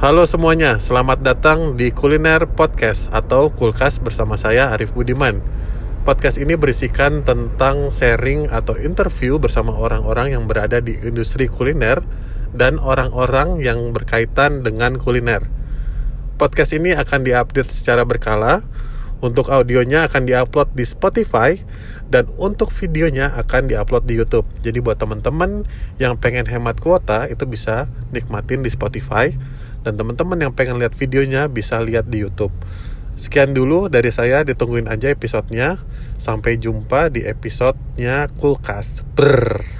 Halo semuanya, selamat datang di Kuliner Podcast atau Kulkas bersama saya Arif Budiman. Podcast ini berisikan tentang sharing atau interview bersama orang-orang yang berada di industri kuliner dan orang-orang yang berkaitan dengan kuliner. Podcast ini akan diupdate secara berkala. Untuk audionya akan diupload di Spotify dan untuk videonya akan diupload di YouTube. Jadi buat teman-teman yang pengen hemat kuota itu bisa nikmatin di Spotify dan teman-teman yang pengen lihat videonya bisa lihat di YouTube. Sekian dulu dari saya, ditungguin aja episodenya. Sampai jumpa di episodenya Kulkas. Brrr.